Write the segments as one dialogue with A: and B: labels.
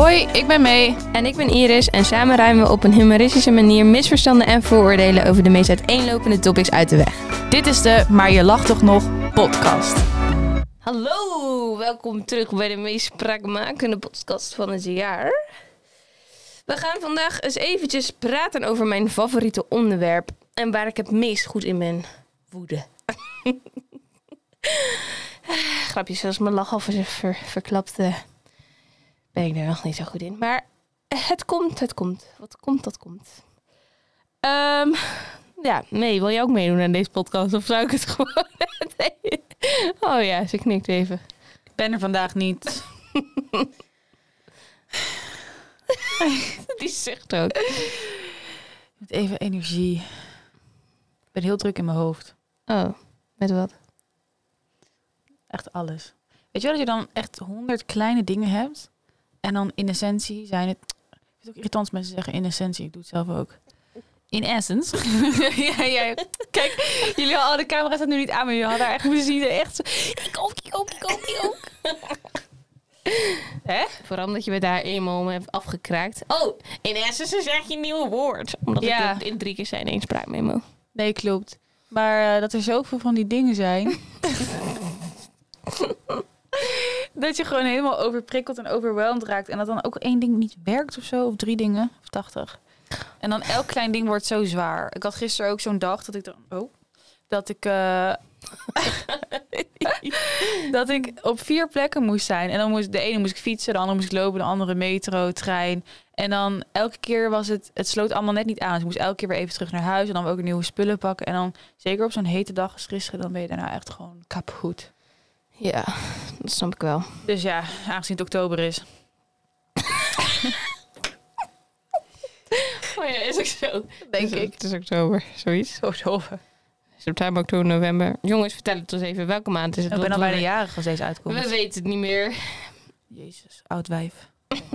A: Hoi, ik ben May.
B: En ik ben Iris en samen ruimen we op een humoristische manier misverstanden en vooroordelen over de meest uiteenlopende topics uit de weg.
A: Dit is de Maar je lacht toch nog podcast.
B: Hallo, welkom terug bij de meest spraakmakende podcast van het jaar. We gaan vandaag eens eventjes praten over mijn favoriete onderwerp en waar ik het meest goed in ben. Woede. Grapjes, zoals mijn lach al ver, ver, verklapte, ben ik er nog niet zo goed in. Maar het komt, het komt. Wat komt, dat komt. Ehm, ja, nee, wil je ook meedoen aan deze podcast? Of zou ik het gewoon... Nee. Oh ja, ze knikt even.
A: Ik ben er vandaag niet.
B: Die zucht ook.
A: Met even energie. Ik ben heel druk in mijn hoofd.
B: Oh, met wat?
A: Echt alles. Weet je wel dat je dan echt honderd kleine dingen hebt? En dan in essentie zijn het... Ik vind het ook irritant als mensen zeggen in essentie. Ik doe het zelf ook. In essence. ja, ja. Kijk, jullie hadden de camera staat nu niet aan, maar jullie hadden echt zien. Echt zo, ik ook, ik ook, ik ook, ik ook.
B: Hè? Vooral omdat je me daar eenmaal mee hebt afgekraakt. Oh, in essence zeg je een nieuw woord. Omdat
A: Ja.
B: ik het in drie keer zei in één spraakmemo.
A: Nee, klopt. Maar eh, dat er zoveel van die dingen zijn. dat je gewoon helemaal overprikkeld en overweldigd raakt. En dat dan ook één ding niet werkt of zo. Of drie dingen. Of tachtig. En dan elk klein ding wordt zo zwaar. Ik had gisteren ook zo'n dag dat ik dan... Oh. Dat ik... eh, dat ik op vier plekken moest zijn. En dan moest de ene moest ik fietsen, de andere moest ik lopen, de andere metro, trein. En dan elke keer was het, het sloot allemaal net niet aan. Dus ik moest elke keer weer even terug naar huis en dan ook nieuwe spullen pakken. En dan zeker op zo'n hete dag als gisteren, dan ben je daarna echt gewoon kapot.
B: Ja, dat snap ik wel.
A: Dus ja, aangezien het oktober is.
B: Oh ja, is ook zo.
A: Denk
B: Het is-
A: ik.
B: Het is oktober, zoiets.
A: Zo doof.
B: September, oktober, november. Jongens, vertel het ons even. Welke maand is het?
A: Ik ben al bijna jarig als deze uitkomt.
B: We weten het niet meer.
A: Jezus, oud wijf.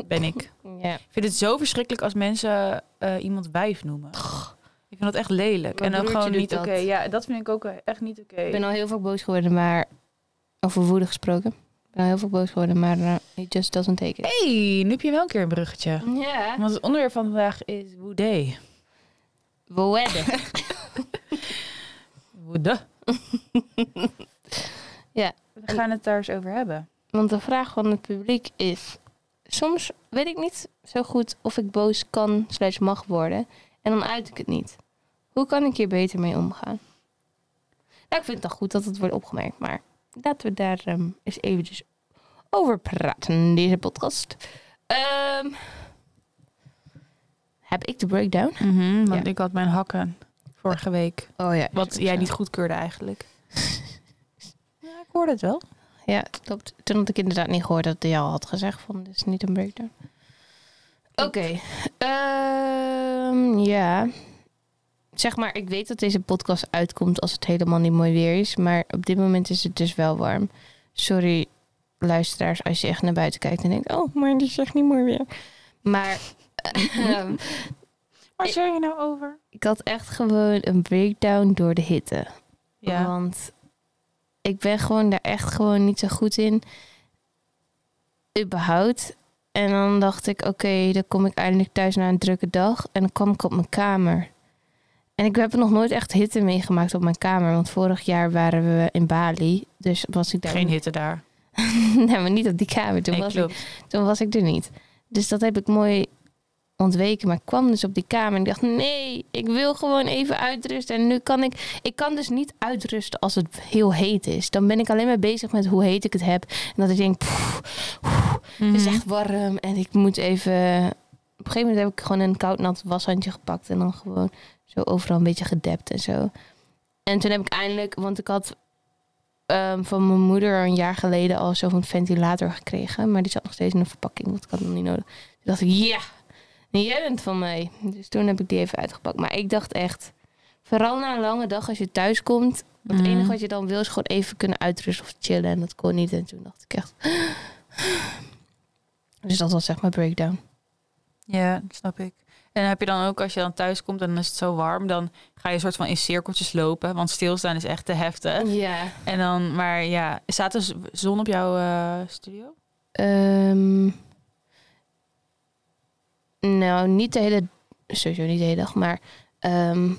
A: Ben ik.
B: Ja.
A: Ik vind het zo verschrikkelijk als mensen eh, iemand wijf noemen. Ik vind dat echt lelijk.
B: Mijn
A: en dan gewoon niet oké.
B: dat.
A: Ja, dat vind ik ook echt niet oké.
B: Ik ben al heel vaak boos geworden, maar... Over woede gesproken. Ik ben al heel veel boos geworden, maar uh, he just doesn't take it.
A: hey, nu heb je wel een keer een bruggetje.
B: Ja.
A: Want het onderwerp van vandaag is woede.
B: Woede.
A: Woede.
B: Ja.
A: We gaan het daar eens over hebben.
B: Want de vraag van het publiek is... Soms weet ik niet zo goed of ik boos kan slash mag worden. En dan uit ik het niet. Hoe kan ik hier beter mee omgaan? Nou, ik vind het dan goed dat het wordt opgemerkt. Maar laten we daar ehm, eens eventjes over praten in deze podcast. Ehm, heb ik de breakdown?
A: want
B: Ja.
A: ik had mijn hakken vorige week.
B: Oh ja.
A: Wat jij niet goedkeurde eigenlijk. ja, ik hoorde het wel.
B: Ja, klopt. Toen had ik inderdaad niet gehoord dat hij al had gezegd van dit is niet een breakdown. Oké. Ehm, ja. Zeg maar, ik weet dat deze podcast uitkomt als het helemaal niet mooi weer is. Maar op dit moment is het dus wel warm. Sorry, luisteraars, als je echt naar buiten kijkt en denkt... Oh, maar die zegt niet mooi weer. Maar ehm,
A: Waar zeg je nou over?
B: ik had echt gewoon een breakdown door de hitte.
A: Ja.
B: Want ik ben gewoon daar echt gewoon niet zo goed in. Überhaupt. En dan dacht ik, oké, dan kom ik eindelijk thuis na een drukke dag. En dan kwam ik op mijn kamer. En ik heb nog nooit echt hitte meegemaakt op mijn kamer. Want vorig jaar waren we in Bali. Dus was ik daar
A: Geen hitte daar.
B: nee, maar niet op die kamer. Toen,
A: Nee,
B: was ik, toen was ik er niet. Dus dat heb ik mooi ontweken. Maar ik kwam dus op die kamer en ik dacht... nee, ik wil gewoon even uitrusten. En nu kan ik... Ik kan dus niet uitrusten als het heel heet is. Dan ben ik alleen maar bezig met hoe heet ik het heb. En dat ik denk... "Poeh,
A: Mhm.
B: het is echt warm. En ik moet even... Op een gegeven moment heb ik gewoon een koud nat washandje gepakt. En dan gewoon zo overal een beetje gedept en zo. En toen heb ik eindelijk... Want ik had ehm, van mijn moeder een jaar geleden al zo'n ventilator gekregen. Maar die zat nog steeds in een verpakking, want ik had hem nog niet nodig. Toen dacht ik, ja, nee, jij bent van mij. Dus toen heb ik die even uitgepakt. Maar ik dacht echt, vooral na een lange dag als je thuis komt... Want het
A: Mhm.
B: enige wat je dan wil is gewoon even kunnen uitrusten of chillen. En dat kon niet. En toen dacht ik echt... Dus dat was zeg maar breakdown.
A: Ja, dat snap ik. En heb je dan ook, als je dan thuis komt en dan is het zo warm, dan ga je een soort van in cirkeltjes lopen. Want stilstaan is echt te heftig.
B: Ja.
A: En dan, maar ja, staat er zon op jouw eh, studio?
B: Ehm, Nou, niet de hele... Sowieso niet de hele dag, maar... ehm,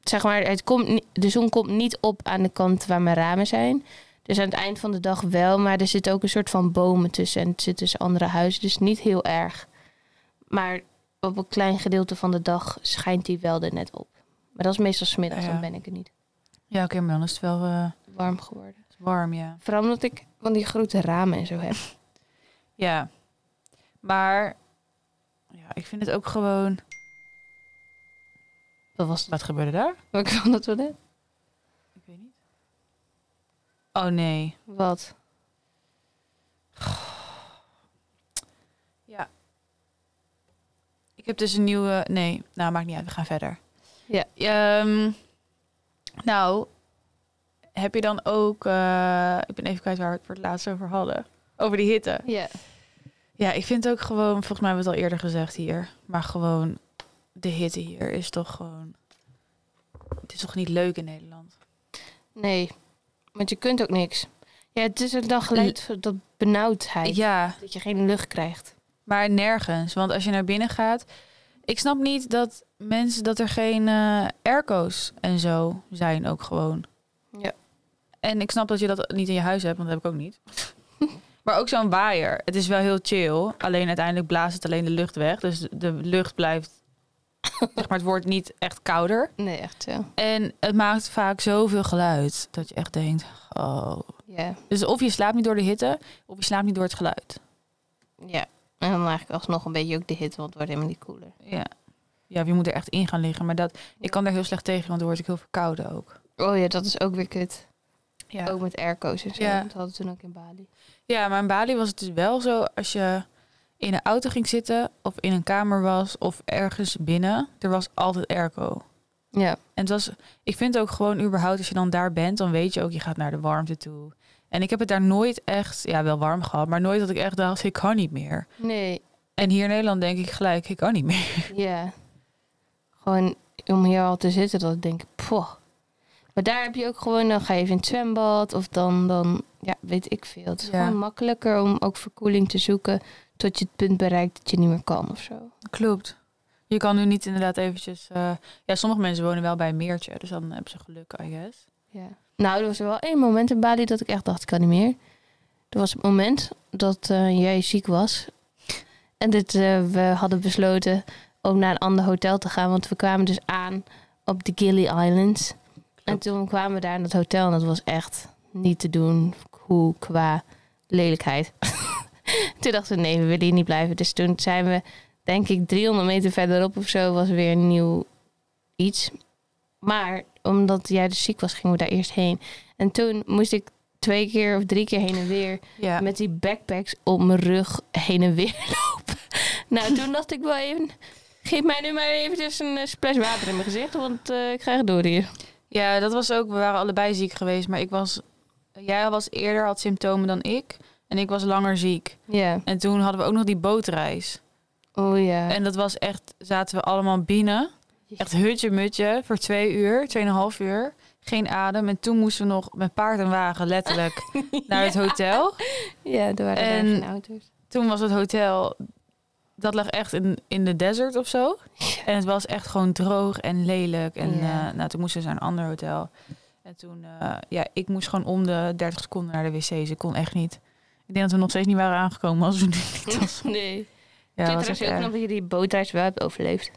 B: zeg maar, het komt, de zon komt niet op aan de kant waar mijn ramen zijn. Dus aan het eind van de dag wel, maar er zit ook een soort van bomen tussen. En het zit tussen andere huizen, dus niet heel erg. Maar op een klein gedeelte van de dag schijnt die wel er net op. Maar dat is meestal smiddags,
A: Ja.
B: dan ben ik er niet
A: Ja, oké, maar dan is het wel eh,
B: warm geworden.
A: warm, ja.
B: Vooral omdat ik van die grote ramen en zo heb.
A: Ja. Maar ja, ik vind het ook gewoon...
B: Wat was het?
A: Wat gebeurde daar?
B: Welke van dat toilet?
A: Ik weet niet. Oh nee.
B: Wat?
A: Ja. Ik heb dus een nieuwe... Nee, nou maakt niet uit. We gaan verder.
B: Ja.
A: Ehm, nou, heb je dan ook... eh, ik ben even kwijt waar we het voor het laatst over hadden. Over die hitte.
B: Ja.
A: Ja, ik vind ook gewoon... Volgens mij hebben we het al eerder gezegd hier. Maar gewoon... De hitte hier is toch gewoon... Het is toch niet leuk in Nederland?
B: Nee, want je kunt ook niks. Ja, het is een dag geleid voor dat benauwdheid.
A: Ja,
B: Dat je geen lucht krijgt.
A: Maar nergens. Want als je naar binnen gaat. Ik snap niet dat mensen dat er geen eh airco's en zo zijn ook gewoon.
B: Ja.
A: En ik snap dat je dat niet in je huis hebt, want dat heb ik ook niet. maar ook zo'n waaier. Het is wel heel chill. Alleen uiteindelijk blaast het alleen de lucht weg. Dus de lucht blijft. zeg maar, het wordt niet echt kouder.
B: Nee, echt zo.
A: En het maakt vaak zoveel geluid dat je echt denkt: oh.
B: Ja.
A: Dus of je slaapt niet door de hitte, of je slaapt niet door het geluid.
B: Ja. En dan eigenlijk alsnog een beetje ook de hitte, want het wordt helemaal niet koeler.
A: Ja. Ja, je moet er echt in gaan liggen. Maar dat, ik kan daar heel slecht tegen, want dan word ik heel verkouden ook.
B: Oh ja, dat is ook weer kut.
A: Ja.
B: Ook met airco's en zo.
A: Ja.
B: Dat hadden we toen ook in Bali.
A: ja, maar in Bali was het dus wel zo, als je in een auto ging zitten, of in een kamer was, of ergens binnen, er was altijd airco.
B: Ja.
A: En het was, ik vind ook gewoon überhaupt, als je dan daar bent, dan weet je ook, je gaat naar de warmte toe. En ik heb het daar nooit echt, ja, wel warm gehad, maar nooit dat ik echt dacht, ik kan niet meer.
B: Nee.
A: En hier in Nederland denk ik gelijk, ik kan niet meer.
B: Ja. Gewoon om hier al te zitten, dat ik denk, poh. Maar daar heb je ook gewoon, dan ga je even in het zwembad of dan, dan ja, weet ik veel. Het is
A: Ja.
B: gewoon makkelijker om ook verkoeling te zoeken tot je het punt bereikt dat je niet meer kan of zo.
A: Klopt. Je kan nu niet inderdaad eventjes... eh, ja, sommige mensen wonen wel bij een meertje, dus dan hebben ze geluk, I guess.
B: Ja. Nou, er was wel één moment in Bali dat ik echt dacht, ik kan niet meer. Er was het moment dat eh, jij ziek was. En dit, eh, we hadden besloten om naar een ander hotel te gaan. Want we kwamen dus aan op de Gili Islands. En toen kwamen we daar in het hotel. En dat was echt niet te doen hoe qua lelijkheid. toen dachten we, nee, we willen hier niet blijven. Dus toen zijn we, denk ik, 300 meter verderop of zo... was weer een nieuw iets. Maar omdat jij dus ziek was, gingen we daar eerst heen. En toen moest ik twee keer of drie keer heen en weer...
A: Ja.
B: met die backpacks op mijn rug heen en weer lopen. nou, toen dacht ik wel even... Geef mij nu maar eventjes een eh, splash water in mijn gezicht, want eh, ik ga echt door hier.
A: ja, dat was ook... We waren allebei ziek geweest, maar ik was... Jij was eerder, had symptomen dan ik. En ik was langer ziek.
B: Ja.
A: En toen hadden we ook nog die bootreis.
B: Oh ja.
A: En dat was echt... Zaten we allemaal binnen. Echt hutje mutje voor twee uur, tweeënhalf uur. Geen adem. En toen moesten we nog met paard en wagen letterlijk naar het hotel.
B: Ja, er waren
A: En-
B: geen auto's.
A: Toen was het hotel... Dat lag echt in, in de desert of zo. En het was echt gewoon droog en lelijk. En
B: Ja.
A: eh, nou, toen moesten we naar een ander hotel. En toen, eh, ja, ik moest gewoon om de 30 seconden naar de wc's. Ik kon echt niet. Ik denk dat we nog steeds niet waren aangekomen als we nu niet was.
B: Nee.
A: Ja,
B: ik vind trouwens
A: echt
B: ook
A: erg.
B: knap dat je die bootreis wel hebt overleefd.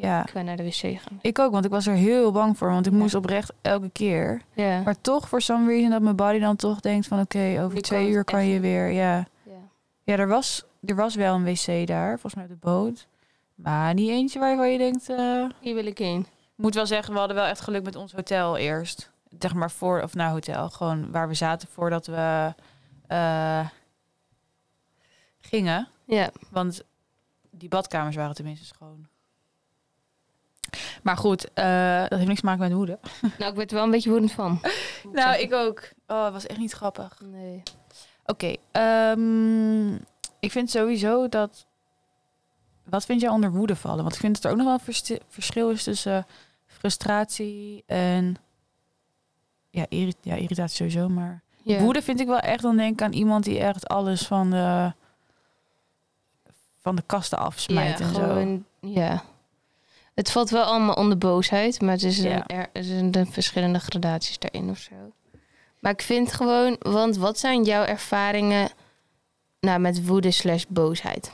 A: Ja,
B: Ik ga naar de wc gaan.
A: ik ook, want ik was er heel bang voor. Want ik
B: Ja.
A: moest oprecht elke keer.
B: Ja.
A: Maar toch, voor some reason, dat mijn body dan toch denkt van... Oké, over twee uur kan je weer, ja.
B: ja.
A: Ja, er was, er was wel een wc daar, volgens mij op de boot. Maar niet eentje waarvan je denkt... eh,
B: Hier wil ik heen.
A: moet wel zeggen, we hadden wel echt geluk met ons hotel eerst. Zeg maar voor, of nou hotel, gewoon waar we zaten voordat we eh, gingen.
B: Ja.
A: Want die badkamers waren tenminste schoon. Maar goed, eh, dat heeft niks te maken met woede.
B: Nou, ik werd er wel een beetje woedend van.
A: Nou, ik ook. Oh, het was echt niet grappig.
B: Nee.
A: Oké, ehm, ik vind sowieso dat... Wat vind jij onder woede vallen? Want ik vind dat er ook nog wel een verschil is tussen frustratie en... Ja, irri- ja irritatie sowieso, maar... Woede vind ik wel echt, dan denk ik aan iemand die echt alles van de... van de kasten afsmijt en zo.
B: ja. Het valt wel allemaal onder boosheid, maar het is een,
A: Ja.
B: er, er zijn de verschillende gradaties daarin of zo. Maar ik vind gewoon, want wat zijn jouw ervaringen nou, met woede slash boosheid?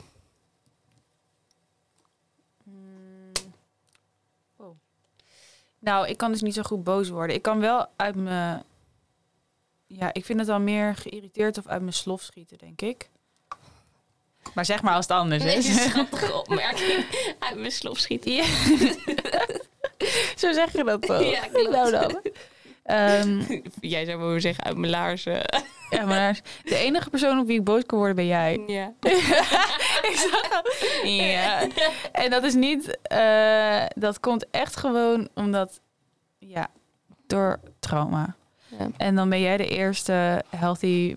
A: Nou, ik kan dus niet zo goed boos worden. Ik kan wel uit mijn... Ja, ik vind het dan meer geïrriteerd of uit mijn slof schieten, denk ik. Maar zeg maar als het anders is.
B: een schattige opmerking. Uit mijn slof schieten.
A: Ja. Zo zeg je dat toch?
B: Ja, klopt.
A: Nou dan. Ehm,
B: Jij zou wel zeggen uit mijn laarzen.
A: ja, maar de enige persoon op wie ik boos kan worden ben jij.
B: Ja.
A: ik zag. Ja. En dat is niet... eh, dat komt echt gewoon omdat... Ja, door trauma.
B: Ja.
A: En dan ben jij de eerste healthy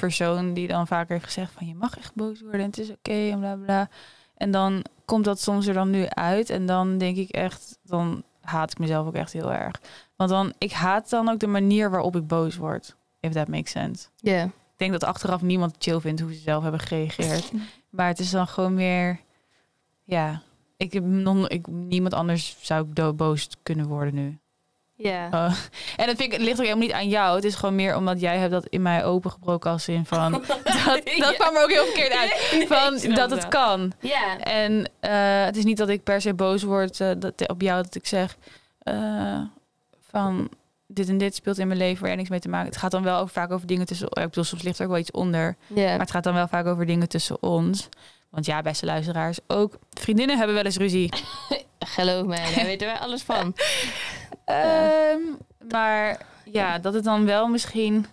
A: persoon die dan vaker heeft gezegd van... je mag echt boos worden en het is oké en bla bla. En dan komt dat soms er dan nu uit. En dan denk ik echt... Dan haat ik mezelf ook echt heel erg. Want dan... Ik haat dan ook de manier waarop ik boos word. If that makes sense.
B: Ja.
A: Ik denk dat achteraf niemand chill vindt hoe ze zelf hebben gereageerd. Maar het is dan gewoon meer... Ja, ik heb non, ik, niemand anders zou ik boos kunnen worden nu.
B: Ja.
A: Oh. En dat vind ik, het ligt ook helemaal niet aan jou. Het is gewoon meer omdat jij hebt dat in mij opengebroken als zin van... Dat, dat
B: Ja.
A: kwam er ook heel verkeerd uit.
B: Nee,
A: Van dat het kan.
B: Ja.
A: En eh, het is niet dat ik per se boos word eh, dat, op jou dat ik zeg... eh, van dit en dit speelt in mijn leven waar jij niks mee te maken. Het gaat dan wel ook vaak over dingen tussen... Ik bedoel, soms ligt er ook wel iets onder.
B: Ja.
A: Maar het gaat dan wel vaak over dingen tussen ons. Want ja, beste luisteraars, ook vriendinnen hebben wel eens ruzie.
B: Geloof mij, daar weten wij alles van.
A: Ehm, maar ja, dat het dan wel misschien...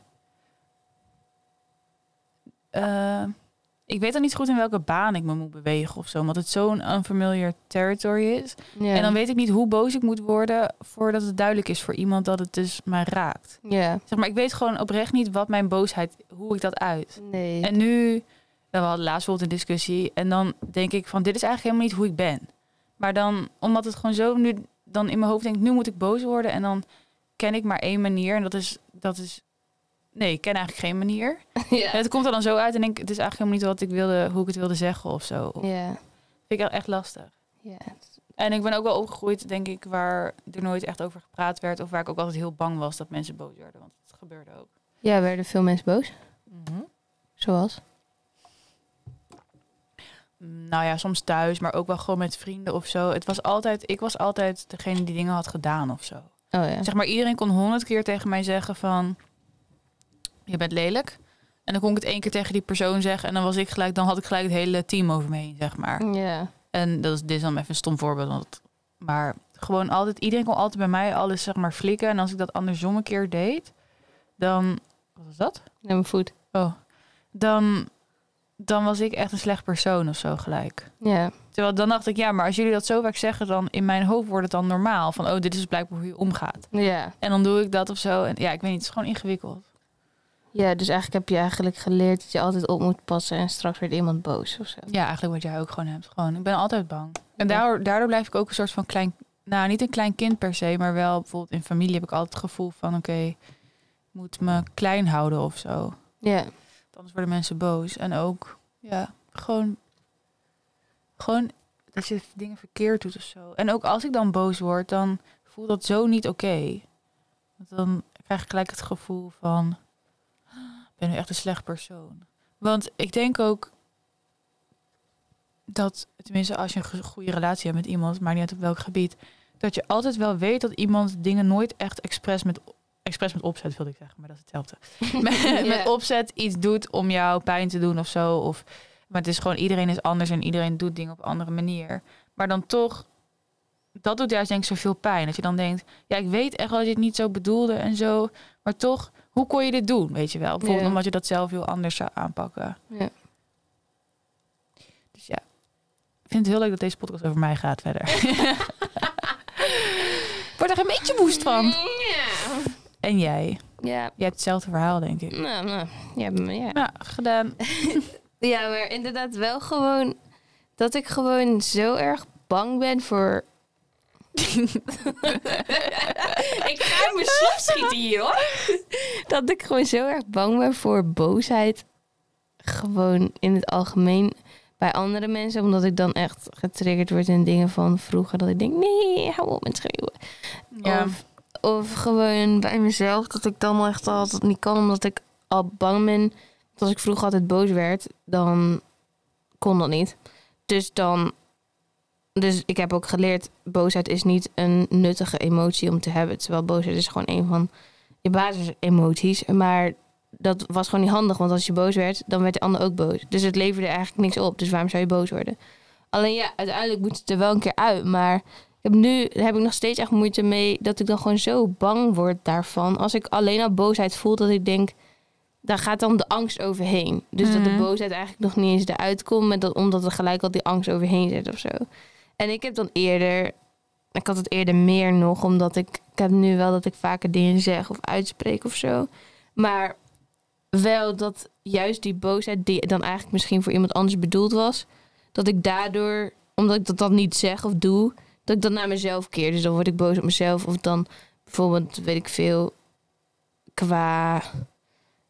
A: eh, ik weet dan niet goed in welke baan ik me moet bewegen of zo. Omdat het zo'n unfamiliar territory is.
B: Ja.
A: En dan weet ik niet hoe boos ik moet worden... voordat het duidelijk is voor iemand dat het dus mij raakt.
B: Ja.
A: Zeg maar, ik weet gewoon oprecht niet wat mijn boosheid... hoe ik dat uit.
B: Nee.
A: En nu, we hadden laatst bijvoorbeeld een discussie. En dan denk ik van, dit is eigenlijk helemaal niet hoe ik ben. Maar dan, omdat het gewoon zo nu, dan in mijn hoofd denk, nu moet ik boos worden. En dan ken ik maar één manier. En dat is, dat is, nee, ik ken eigenlijk geen manier.
B: ja.
A: En het komt er dan zo uit en denk, het is eigenlijk helemaal niet wat ik wilde, hoe ik het wilde zeggen of zo.
B: Ja.
A: Vind ik echt lastig.
B: Ja.
A: En ik ben ook wel opgegroeid, denk ik, waar er nooit echt over gepraat werd. Of waar ik ook altijd heel bang was dat mensen boos werden. Want het gebeurde ook.
B: Ja, werden veel mensen boos? Zoals?
A: Nou ja, soms thuis, maar ook wel gewoon met vrienden of zo. Het was altijd, ik was altijd degene die dingen had gedaan of zo.
B: Oh ja.
A: Zeg maar, iedereen kon honderd keer tegen mij zeggen van... Je bent lelijk. En dan kon ik het één keer tegen die persoon zeggen. En dan was ik gelijk, dan had ik gelijk het hele team over me heen, zeg maar.
B: Ja.
A: En dat is, dit is dan even een stom voorbeeld. Want, maar gewoon altijd, iedereen kon altijd bij mij alles zeg maar flikken. En als ik dat andersom een keer deed, dan... Wat was dat?
B: Naar mijn voet.
A: Oh. Dan, dan was ik echt een slecht persoon of zo gelijk.
B: Ja.
A: Terwijl dan dacht ik, ja, maar als jullie dat zo vaak zeggen, dan in mijn hoofd wordt het dan normaal. Van, oh, dit is blijkbaar hoe je omgaat.
B: Ja.
A: En dan doe ik dat of zo. En ja, ik weet niet, het is gewoon ingewikkeld.
B: Ja, dus eigenlijk heb je eigenlijk geleerd dat je altijd op moet passen en straks wordt iemand boos of zo.
A: Ja, eigenlijk wat jij ook gewoon hebt. Gewoon, ik ben altijd bang. En daardoor, daardoor blijf ik ook een soort van klein, nou, niet een klein kind per se, maar wel bijvoorbeeld in familie heb ik altijd het gevoel van, oké, ik moet me klein houden of zo.
B: Ja.
A: Anders worden mensen boos. En ook, ja, gewoon, gewoon dat je dingen verkeerd doet of zo. En ook als ik dan boos word, dan voelt dat zo niet oké. Want dan krijg ik gelijk het gevoel van, ik ben nu echt een slecht persoon. Want ik denk ook dat, tenminste als je een go- goede relatie hebt met iemand, maar niet uit op welk gebied, dat je altijd wel weet dat iemand dingen nooit echt expres met, expres met opzet, wilde ik zeggen, maar dat is hetzelfde. met, met opzet iets doet om jou pijn te doen of zo. Of, maar het is gewoon, iedereen is anders en iedereen doet dingen op een andere manier. Maar dan toch, dat doet juist denk ik zoveel pijn. Dat je dan denkt, ja, ik weet echt wel dat je het niet zo bedoelde en zo. Maar toch, hoe kon je dit doen, weet je wel? Bijvoorbeeld omdat je dat zelf heel anders zou aanpakken.
B: Ja.
A: Dus ja, ik vind het heel leuk dat deze podcast over mij gaat verder. Ik word er een beetje woest van. En jij?
B: Ja.
A: Jij hebt hetzelfde verhaal, denk ik.
B: Nou, nou. Ja, maar ja.
A: Ja, gedaan.
B: Ja, maar inderdaad wel gewoon dat ik gewoon zo erg bang ben voor. ik ga mijn slop schieten hier hoor. dat ik gewoon zo erg bang ben voor boosheid. Gewoon in het algemeen bij andere mensen. Omdat ik dan echt getriggerd word in dingen van vroeger. Dat ik denk, nee, hou op met schreeuwen.
A: Ja.
B: Of, of gewoon bij mezelf. Dat ik dan echt altijd niet kan. Omdat ik al bang ben. Want als ik vroeger altijd boos werd, dan kon dat niet. Dus dan... Dus ik heb ook geleerd, boosheid is niet een nuttige emotie om te hebben. Terwijl boosheid is gewoon een van je basisemoties. Maar dat was gewoon niet handig. Want als je boos werd, dan werd de ander ook boos. Dus het leverde eigenlijk niks op. Dus waarom zou je boos worden? Alleen ja, uiteindelijk moet het er wel een keer uit. Maar heb nu heb ik nog steeds echt moeite mee dat ik dan gewoon zo bang word daarvan. Als ik alleen al boosheid voel, dat ik denk, daar gaat dan de angst overheen. Dus dat de
A: Mhm.
B: boosheid eigenlijk nog niet eens eruit komt, met dat, omdat er gelijk al die angst overheen zit of zo. En ik heb dan eerder, ik had het eerder meer nog, omdat ik, ik heb nu wel dat ik vaker dingen zeg of uitspreek of zo. Maar wel dat juist die boosheid, die dan eigenlijk misschien voor iemand anders bedoeld was, dat ik daardoor, omdat ik dat dan niet zeg of doe, dat ik dan naar mezelf keer. Dus dan word ik boos op mezelf. Of dan bijvoorbeeld, weet ik veel, qua,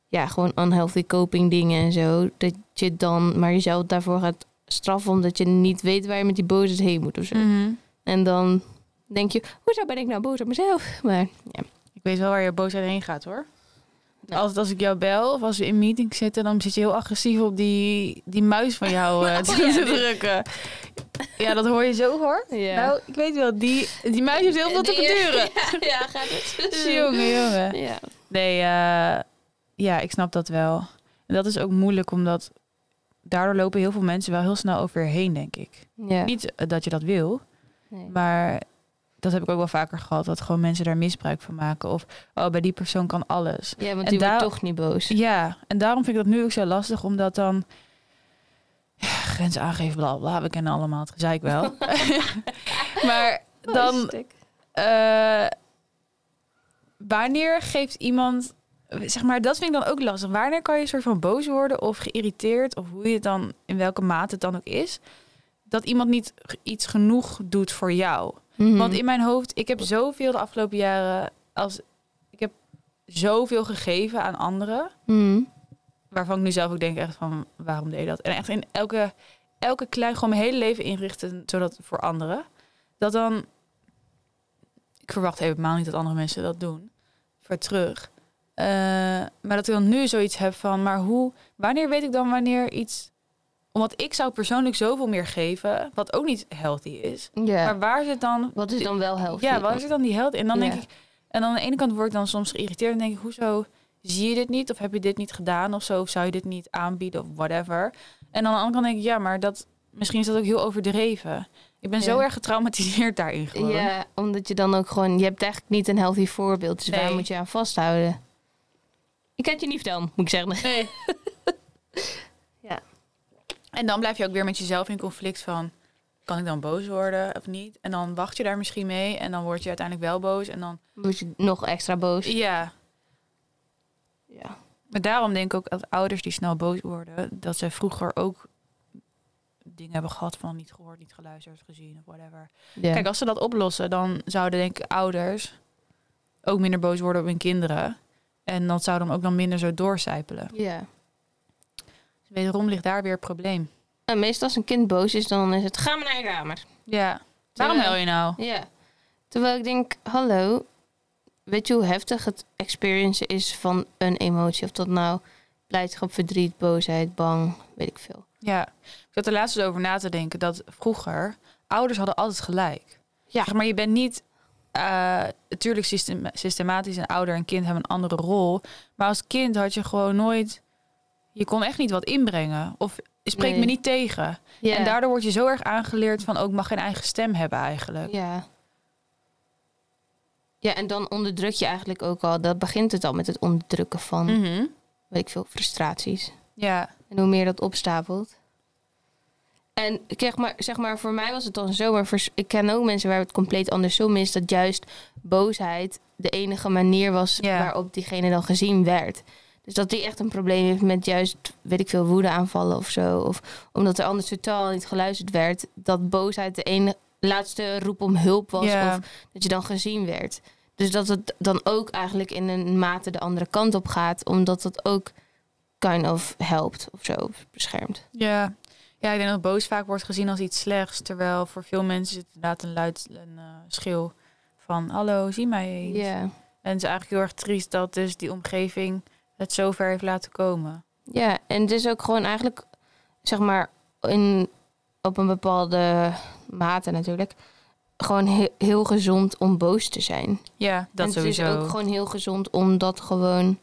B: ja, gewoon unhealthy coping dingen en zo. Dat je dan maar jezelf daarvoor gaat straffen, omdat je niet weet waar je met die boosheid heen moet of zo.
A: Mhm.
B: En dan denk je, hoezo ben ik nou boos op mezelf? Maar ja,
A: Ik weet wel waar je boosheid heen gaat hoor.
B: Ja.
A: Altijd als ik jou bel of als we in meeting zitten, dan zit je heel agressief op die, die muis van jou eh, te,
B: ja,
A: drukken. Ja, dat hoor je zo hoor.
B: Ja.
A: Nou, ik weet wel, die, die muis heeft heel veel te verduren.
B: ja, gaat het.
A: jongen, jongen.
B: Ja.
A: Nee, eh, ja, ik snap dat wel. En dat is ook moeilijk, omdat daardoor lopen heel veel mensen wel heel snel over je heen, denk ik.
B: ja.
A: Niet eh, dat je dat wil,
B: Nee.
A: maar dat heb ik ook wel vaker gehad, dat gewoon mensen daar misbruik van maken. Of, oh, bij die persoon kan alles.
B: Ja, want
A: En
B: die wordt toch niet boos.
A: Ja, en daarom vind ik dat nu ook zo lastig, omdat dan... Ja, grenzen aangeven, bla bla, we kennen allemaal het gezeik wel. maar dan, eh, wanneer geeft iemand... Zeg maar, dat vind ik dan ook lastig. Wanneer kan je een soort van boos worden of geïrriteerd... of hoe je het dan, in welke mate het dan ook is... dat iemand niet iets genoeg doet voor jou.
B: Mhm.
A: Want in mijn hoofd, ik heb zoveel de afgelopen jaren... Als, ik heb zoveel gegeven aan anderen...
B: Mhm.
A: waarvan ik nu zelf ook denk echt van... waarom deed je dat? En echt in elke, elke klein... gewoon mijn hele leven inrichten... zodat voor anderen... dat dan... ik verwacht helemaal niet dat andere mensen dat doen... voor terug... Eh, maar dat ik dan nu zoiets heb van... maar hoe... wanneer weet ik dan wanneer iets... omdat ik zou persoonlijk zoveel meer geven... wat ook niet healthy is... Maar waar zit dan
B: Wat is dan wel helft?
A: ja, waar zit dan die held? En dan denk ik, en dan aan de ene kant word ik dan soms geïrriteerd en denk ik, hoezo zie je dit niet? Of heb je dit niet gedaan of zo? Of zou je dit niet aanbieden of whatever? En dan aan de andere kant denk ik, ja, maar dat, misschien is dat ook heel overdreven. Ik ben zo erg getraumatiseerd daarin gewoon.
B: Ja, omdat je dan ook gewoon... Je hebt eigenlijk niet een healthy voorbeeld. Dus waar
A: Nee.
B: moet je aan vasthouden? Ik kan het je niet vertellen, moet ik zeggen.
A: Nee. En dan blijf je ook weer met jezelf in conflict van, kan ik dan boos worden of niet? En dan wacht je daar misschien mee en dan word je uiteindelijk wel boos. En dan,
B: word je nog extra boos.
A: ja,
B: Ja.
A: Maar daarom denk ik ook dat ouders die snel boos worden, dat ze vroeger ook dingen hebben gehad van niet gehoord, niet geluisterd, gezien of whatever. Kijk, als ze dat oplossen, dan zouden denk ik ouders ook minder boos worden op hun kinderen. En dat zou dan ook dan minder zo doorcijpelen.
B: ja.
A: Dus wederom ligt daar weer het probleem.
B: En meestal als een kind boos is, dan is het... Ga maar naar je kamer.
A: Ja. Waarom huil je nou?
B: Ja. Terwijl ik denk, hallo, weet je hoe heftig het experiencen is van een emotie? Of dat nou blijdschap, verdriet, boosheid, bang, weet ik veel.
A: Ja. Ik zat er laatst eens over na te denken dat vroeger ouders hadden altijd gelijk.
B: Ja.
A: Zeg maar je bent niet... eh natuurlijk system- systematisch een ouder en kind hebben een andere rol. Maar als kind had je gewoon nooit... Je kon echt niet wat inbrengen. Of
B: Nee.
A: me niet tegen.
B: Ja.
A: En daardoor word je zo erg aangeleerd van ook mag geen eigen stem hebben eigenlijk.
B: Ja. Ja, en dan onderdruk je eigenlijk ook al. Dat begint het al met het onderdrukken van,
A: Mhm.
B: weet ik veel, frustraties.
A: Ja.
B: En hoe meer dat opstapelt. En zeg maar, zeg maar, voor mij was het dan zo, maar voor, ik ken ook mensen waar het compleet andersom is, dat juist boosheid de enige manier was
A: Ja.
B: waarop diegene dan gezien werd. Dus dat die echt een probleem heeft met juist, weet ik veel, woede aanvallen of zo. Of omdat er anders totaal niet geluisterd werd, dat boosheid de enige laatste roep om hulp was. Of dat je dan gezien werd. Dus dat het dan ook eigenlijk in een mate de andere kant op gaat, omdat dat ook kind of helpt of zo, of beschermt.
A: Ja. Ja, ik denk dat boos vaak wordt gezien als iets slechts. Terwijl voor veel mensen is het inderdaad een luid een, eh, schreeuw van... Hallo, zie mij eens.
B: Ja.
A: En het is eigenlijk heel erg triest dat dus die omgeving het zo ver heeft laten komen.
B: Ja, en het is ook gewoon eigenlijk, zeg maar, in, op een bepaalde mate natuurlijk, gewoon he- heel gezond om boos te zijn.
A: Ja, dat
B: en
A: sowieso.
B: Het is ook gewoon heel gezond om dat gewoon,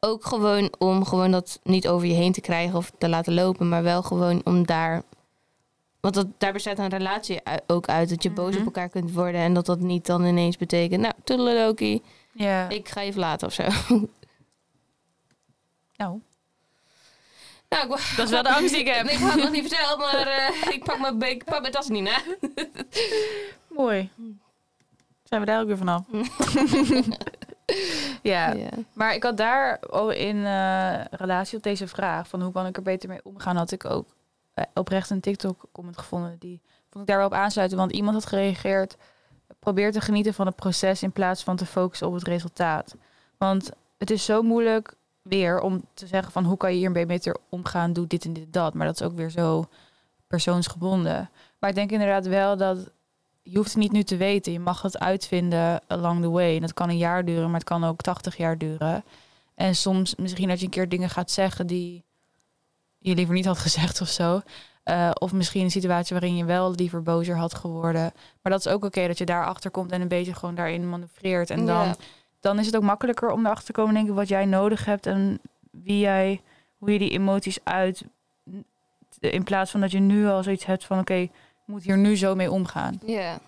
B: ook gewoon om gewoon dat niet over je heen te krijgen of te laten lopen, maar wel gewoon om daar, want dat, daar bestaat een relatie ook uit, dat je boos
A: Mhm.
B: op elkaar kunt worden en dat dat niet dan ineens betekent, nou, toedeledokie,
A: Ja,
B: ik ga je verlaten of zo.
A: Nou,
B: Nou, ik,
A: dat is wel de angst die ik heb.
B: Ik had het nog niet verteld, maar eh, ik pak mijn, ik pak mijn tas niet na.
A: Mooi. Zijn we daar ook weer vanaf? ja, maar ik had daar al in eh, relatie op deze vraag van hoe kan ik er beter mee omgaan, had ik ook eh, oprecht een TikTok comment gevonden. Die vond ik daar wel op aansluiten, want iemand had gereageerd, probeer te genieten van het proces in plaats van te focussen op het resultaat. Want het is zo moeilijk weer om te zeggen van hoe kan je hiermee beter omgaan, doe dit en dit en dat. Maar dat is ook weer zo persoonsgebonden. Maar ik denk inderdaad wel dat je hoeft het niet nu te weten. Je mag het uitvinden along the way. En dat kan een jaar duren, maar het kan ook 80 jaar duren. En soms misschien dat je een keer dingen gaat zeggen die je liever niet had gezegd of zo. Eh, of misschien een situatie waarin je wel liever bozer had geworden. Maar dat is ook oké dat je daarachter komt en een beetje gewoon daarin manoeuvreert. En dan,
B: Ja.
A: Dan is het ook makkelijker om erachter te komen, denk ik, wat jij nodig hebt en wie jij, hoe je die emoties uit. In plaats van dat je nu al zoiets hebt van oké, ik moet hier nu zo mee omgaan.
B: Ja.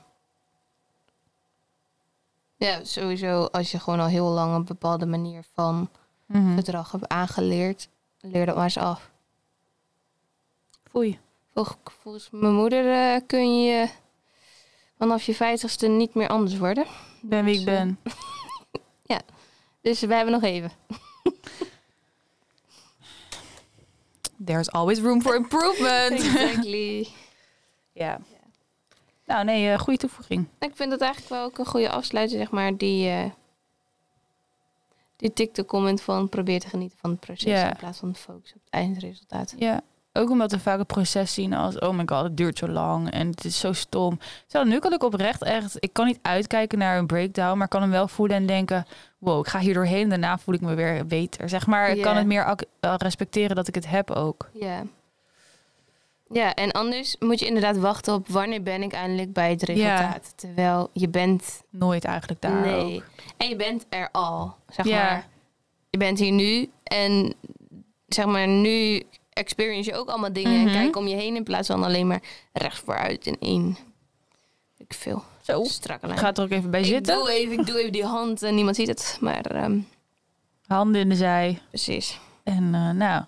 B: Ja, sowieso als je gewoon al heel lang een bepaalde manier van
A: Mhm.
B: gedrag hebt aangeleerd, leer dat maar eens af.
A: Foei.
B: Vol- Volgens mijn moeder eh, kun je vanaf je vijftigste niet meer anders worden.
A: Ben wie ik
B: Dus, eh,
A: ben.
B: Dus we hebben nog even.
A: There's always room for improvement.
B: Exactly.
A: ja. Nou nee, eh goede toevoeging.
B: Ik vind dat eigenlijk wel ook een goede afsluiter, zeg maar. Die, eh die TikTok-comment van probeer te genieten van het proces in plaats van focus op het eindresultaat.
A: Ja. Ook omdat we vaak het proces zien als, oh my god, het duurt zo lang en het is zo stom. Zo, nu kan ik oprecht echt, ik kan niet uitkijken naar een breakdown, maar kan hem wel voelen en denken, wow, ik ga hier doorheen en daarna voel ik me weer beter. Zeg maar, ik kan het meer respecteren dat ik het heb ook.
B: Ja. Ja, en anders moet je inderdaad wachten op wanneer ben ik eindelijk bij het resultaat. Terwijl je bent...
A: Nooit eigenlijk daar
B: nee.
A: ook.
B: En je bent er al, zeg
A: Ja.
B: maar. Je bent hier nu en zeg maar nu experience je ook allemaal dingen. En mhm. kijk om je heen in plaats van alleen maar recht vooruit en in. Ik veel.
A: Zo.
B: Strakke lijn.
A: Ga er ook even bij
B: ik
A: zitten.
B: Doe even, ik doe even die hand en niemand ziet het. Maar. Ehm,
A: Handen in de zij.
B: Precies.
A: En eh, nou,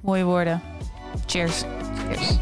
A: mooie woorden. Cheers.
B: Cheers.